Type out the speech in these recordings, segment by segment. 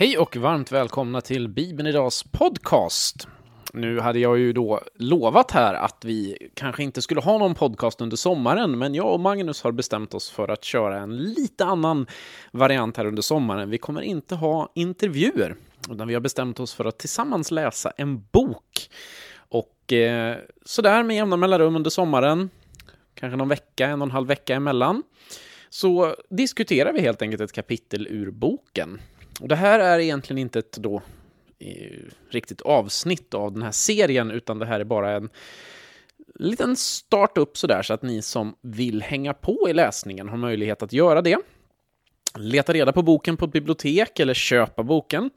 Hej och varmt välkomna till Bibeln Idags podcast. Nu hade jag ju då lovat här att vi kanske inte skulle ha någon podcast under sommaren, men jag och Magnus har bestämt oss för att köra en lite annan variant här under sommaren. Vi kommer inte ha intervjuer, utan vi har bestämt oss för att tillsammans läsa en bok. Och eh, sådär med jämna mellanrum under sommaren, kanske någon vecka, en och en halv vecka emellan, så diskuterar vi helt enkelt ett kapitel ur boken. Och det här är egentligen inte ett då eh, riktigt avsnitt av den här serien, utan det här är bara en liten start-up sådär, så att ni som vill hänga på i läsningen har möjlighet att göra det. Leta reda på boken på ett bibliotek eller köpa boken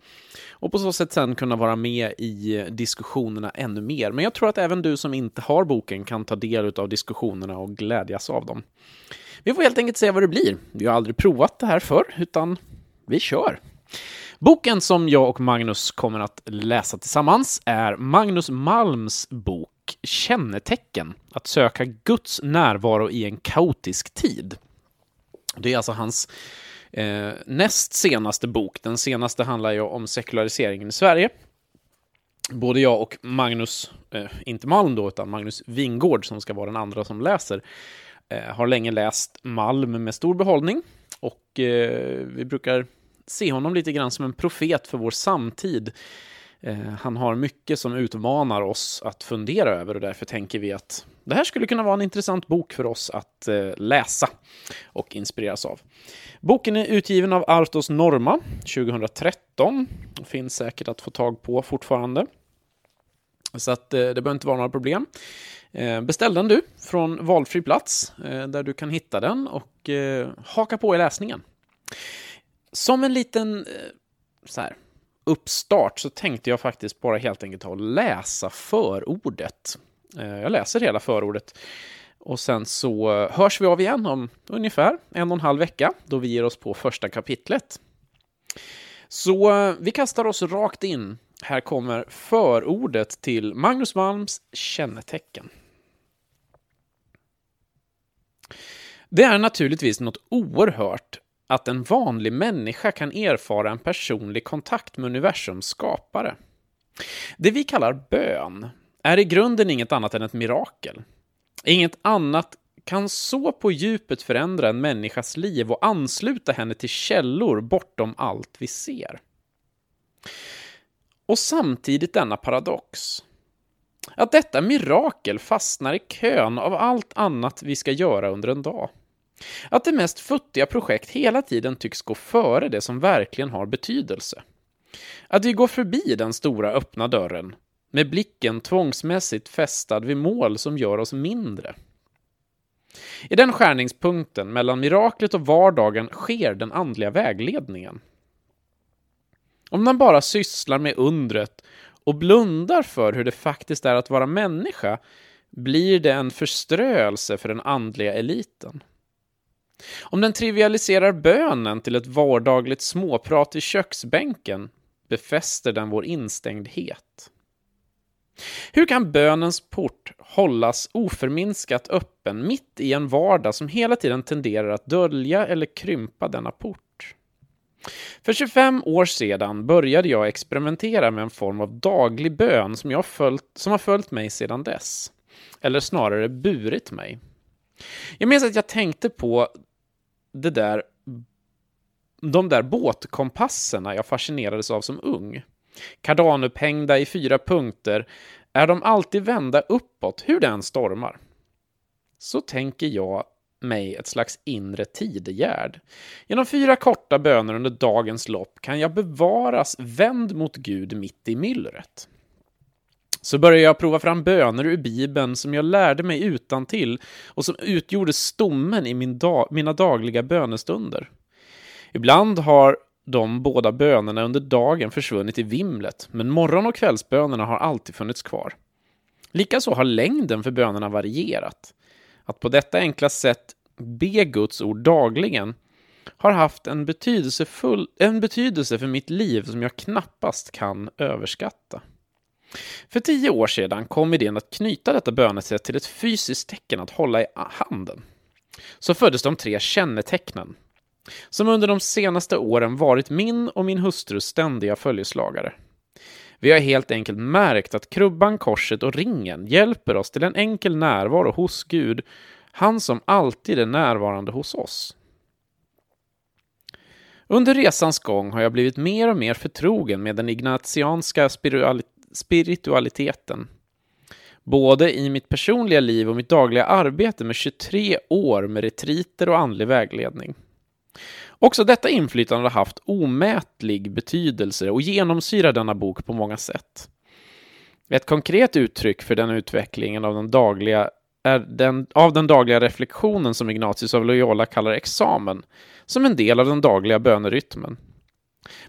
och på så sätt sen kunna vara med i diskussionerna ännu mer. Men jag tror att även du som inte har boken kan ta del av diskussionerna och glädjas av dem. Vi får helt enkelt se vad det blir. Vi har aldrig provat det här förr, utan vi kör. Boken som jag och Magnus kommer att läsa tillsammans är Magnus Malms bok Kännetecken, att söka Guds närvaro i en kaotisk tid. Det är alltså hans eh, näst senaste bok. Den senaste handlar ju om sekulariseringen i Sverige. Både jag och Magnus, eh, inte Malm då, utan Magnus Wingård som ska vara den andra som läser, eh, har länge läst Malm med stor behållning. Och eh, vi brukar se honom lite grann som en profet för vår samtid. Eh, han har mycket som utmanar oss att fundera över och därför tänker vi att det här skulle kunna vara en intressant bok för oss att eh, läsa och inspireras av. Boken är utgiven av Artos Norma 2013 och finns säkert att få tag på fortfarande. Så att eh, det behöver inte vara några problem. Beställ den du från valfri plats där du kan hitta den och haka på i läsningen. Som en liten eh, så här, uppstart så tänkte jag faktiskt bara helt enkelt ta och läsa förordet. Eh, jag läser hela förordet. Och sen så hörs vi av igen om ungefär en och en halv vecka då vi ger oss på första kapitlet. Så eh, vi kastar oss rakt in. Här kommer förordet till Magnus Malms kännetecken. Det är naturligtvis något oerhört att en vanlig människa kan erfara en personlig kontakt med universums skapare. Det vi kallar bön är i grunden inget annat än ett mirakel. Inget annat kan så på djupet förändra en människas liv och ansluta henne till källor bortom allt vi ser. Och samtidigt denna paradox. Att detta mirakel fastnar i kön av allt annat vi ska göra under en dag. Att det mest futtiga projekt hela tiden tycks gå före det som verkligen har betydelse. Att vi går förbi den stora öppna dörren, med blicken tvångsmässigt fästad vid mål som gör oss mindre. I den skärningspunkten mellan miraklet och vardagen sker den andliga vägledningen. Om man bara sysslar med undret och blundar för hur det faktiskt är att vara människa blir det en förströelse för den andliga eliten. Om den trivialiserar bönen till ett vardagligt småprat i köksbänken befäster den vår instängdhet. Hur kan bönens port hållas oförminskat öppen mitt i en vardag som hela tiden tenderar att dölja eller krympa denna port? För 25 år sedan började jag experimentera med en form av daglig bön som, jag följt, som har följt mig sedan dess. Eller snarare burit mig. Jag minns att jag tänkte på det där, de där båtkompasserna jag fascinerades av som ung. Kardanupphängda i fyra punkter är de alltid vända uppåt hur det än stormar. Så tänker jag mig ett slags inre tidegärd. Genom fyra korta böner under dagens lopp kan jag bevaras vänd mot Gud mitt i myllret. Så började jag prova fram böner ur Bibeln som jag lärde mig utan till och som utgjorde stommen i min da mina dagliga bönestunder. Ibland har de båda bönerna under dagen försvunnit i vimlet, men morgon och kvällsbönerna har alltid funnits kvar. Likaså har längden för bönerna varierat. Att på detta enkla sätt be Guds ord dagligen har haft en, betydelsefull, en betydelse för mitt liv som jag knappast kan överskatta. För tio år sedan kom idén att knyta detta bönesätt till ett fysiskt tecken att hålla i handen. Så föddes de tre kännetecknen. som under de senaste åren varit min och min hustrus ständiga följeslagare. Vi har helt enkelt märkt att krubban, korset och ringen hjälper oss till en enkel närvaro hos Gud, han som alltid är närvarande hos oss. Under resans gång har jag blivit mer och mer förtrogen med den ignatianska spiritualiteten. Både i mitt personliga liv och mitt dagliga arbete med 23 år med retriter och andlig vägledning. Också detta inflytande har haft omätlig betydelse och genomsyrar denna bok på många sätt. Ett konkret uttryck för den utvecklingen av den dagliga är den, av den dagliga reflektionen som Ignatius av Loyola kallar examen, som en del av den dagliga bönerytmen.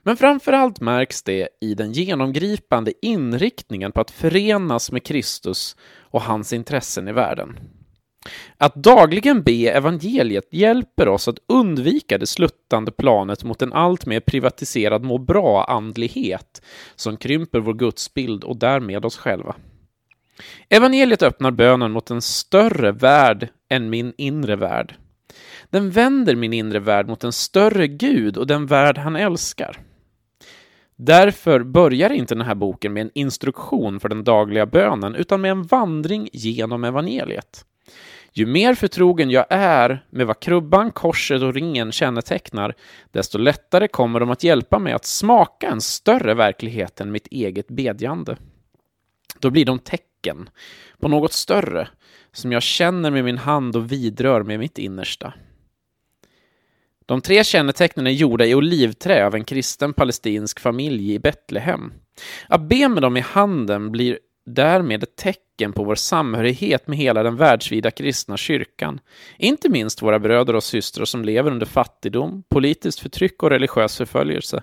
Men framför allt märks det i den genomgripande inriktningen på att förenas med Kristus och hans intressen i världen. Att dagligen be evangeliet hjälper oss att undvika det sluttande planet mot en alltmer privatiserad må bra-andlighet som krymper vår gudsbild och därmed oss själva. Evangeliet öppnar bönen mot en större värld än min inre värld. Den vänder min inre värld mot en större Gud och den värld han älskar. Därför börjar inte den här boken med en instruktion för den dagliga bönen, utan med en vandring genom evangeliet. Ju mer förtrogen jag är med vad krubban, korset och ringen kännetecknar, desto lättare kommer de att hjälpa mig att smaka en större verklighet än mitt eget bedjande. Då blir de tecken på något större, som jag känner med min hand och vidrör med mitt innersta. De tre kännetecknen är gjorda i olivträ av en kristen palestinsk familj i Betlehem. Att be med dem i handen blir därmed ett tecken på vår samhörighet med hela den världsvida kristna kyrkan, inte minst våra bröder och systrar som lever under fattigdom, politiskt förtryck och religiös förföljelse.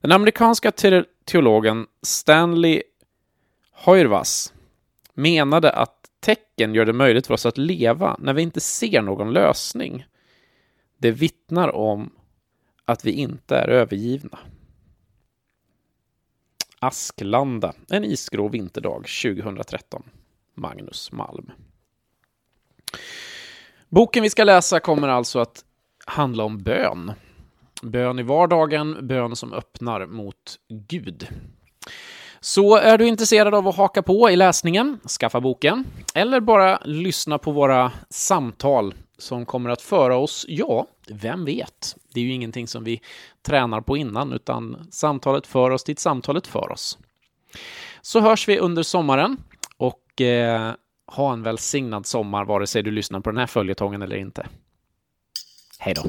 Den amerikanska teologen Stanley Hoyrvas menade att tecken gör det möjligt för oss att leva när vi inte ser någon lösning. Det vittnar om att vi inte är övergivna. Asklanda, en isgrå vinterdag 2013. Magnus Malm. Boken vi ska läsa kommer alltså att handla om bön. Bön i vardagen, bön som öppnar mot Gud. Så är du intresserad av att haka på i läsningen, skaffa boken, eller bara lyssna på våra samtal som kommer att föra oss, ja, vem vet? Det är ju ingenting som vi tränar på innan, utan samtalet för oss dit samtalet för oss. Så hörs vi under sommaren och eh, ha en välsignad sommar vare sig du lyssnar på den här följetongen eller inte. Hej då!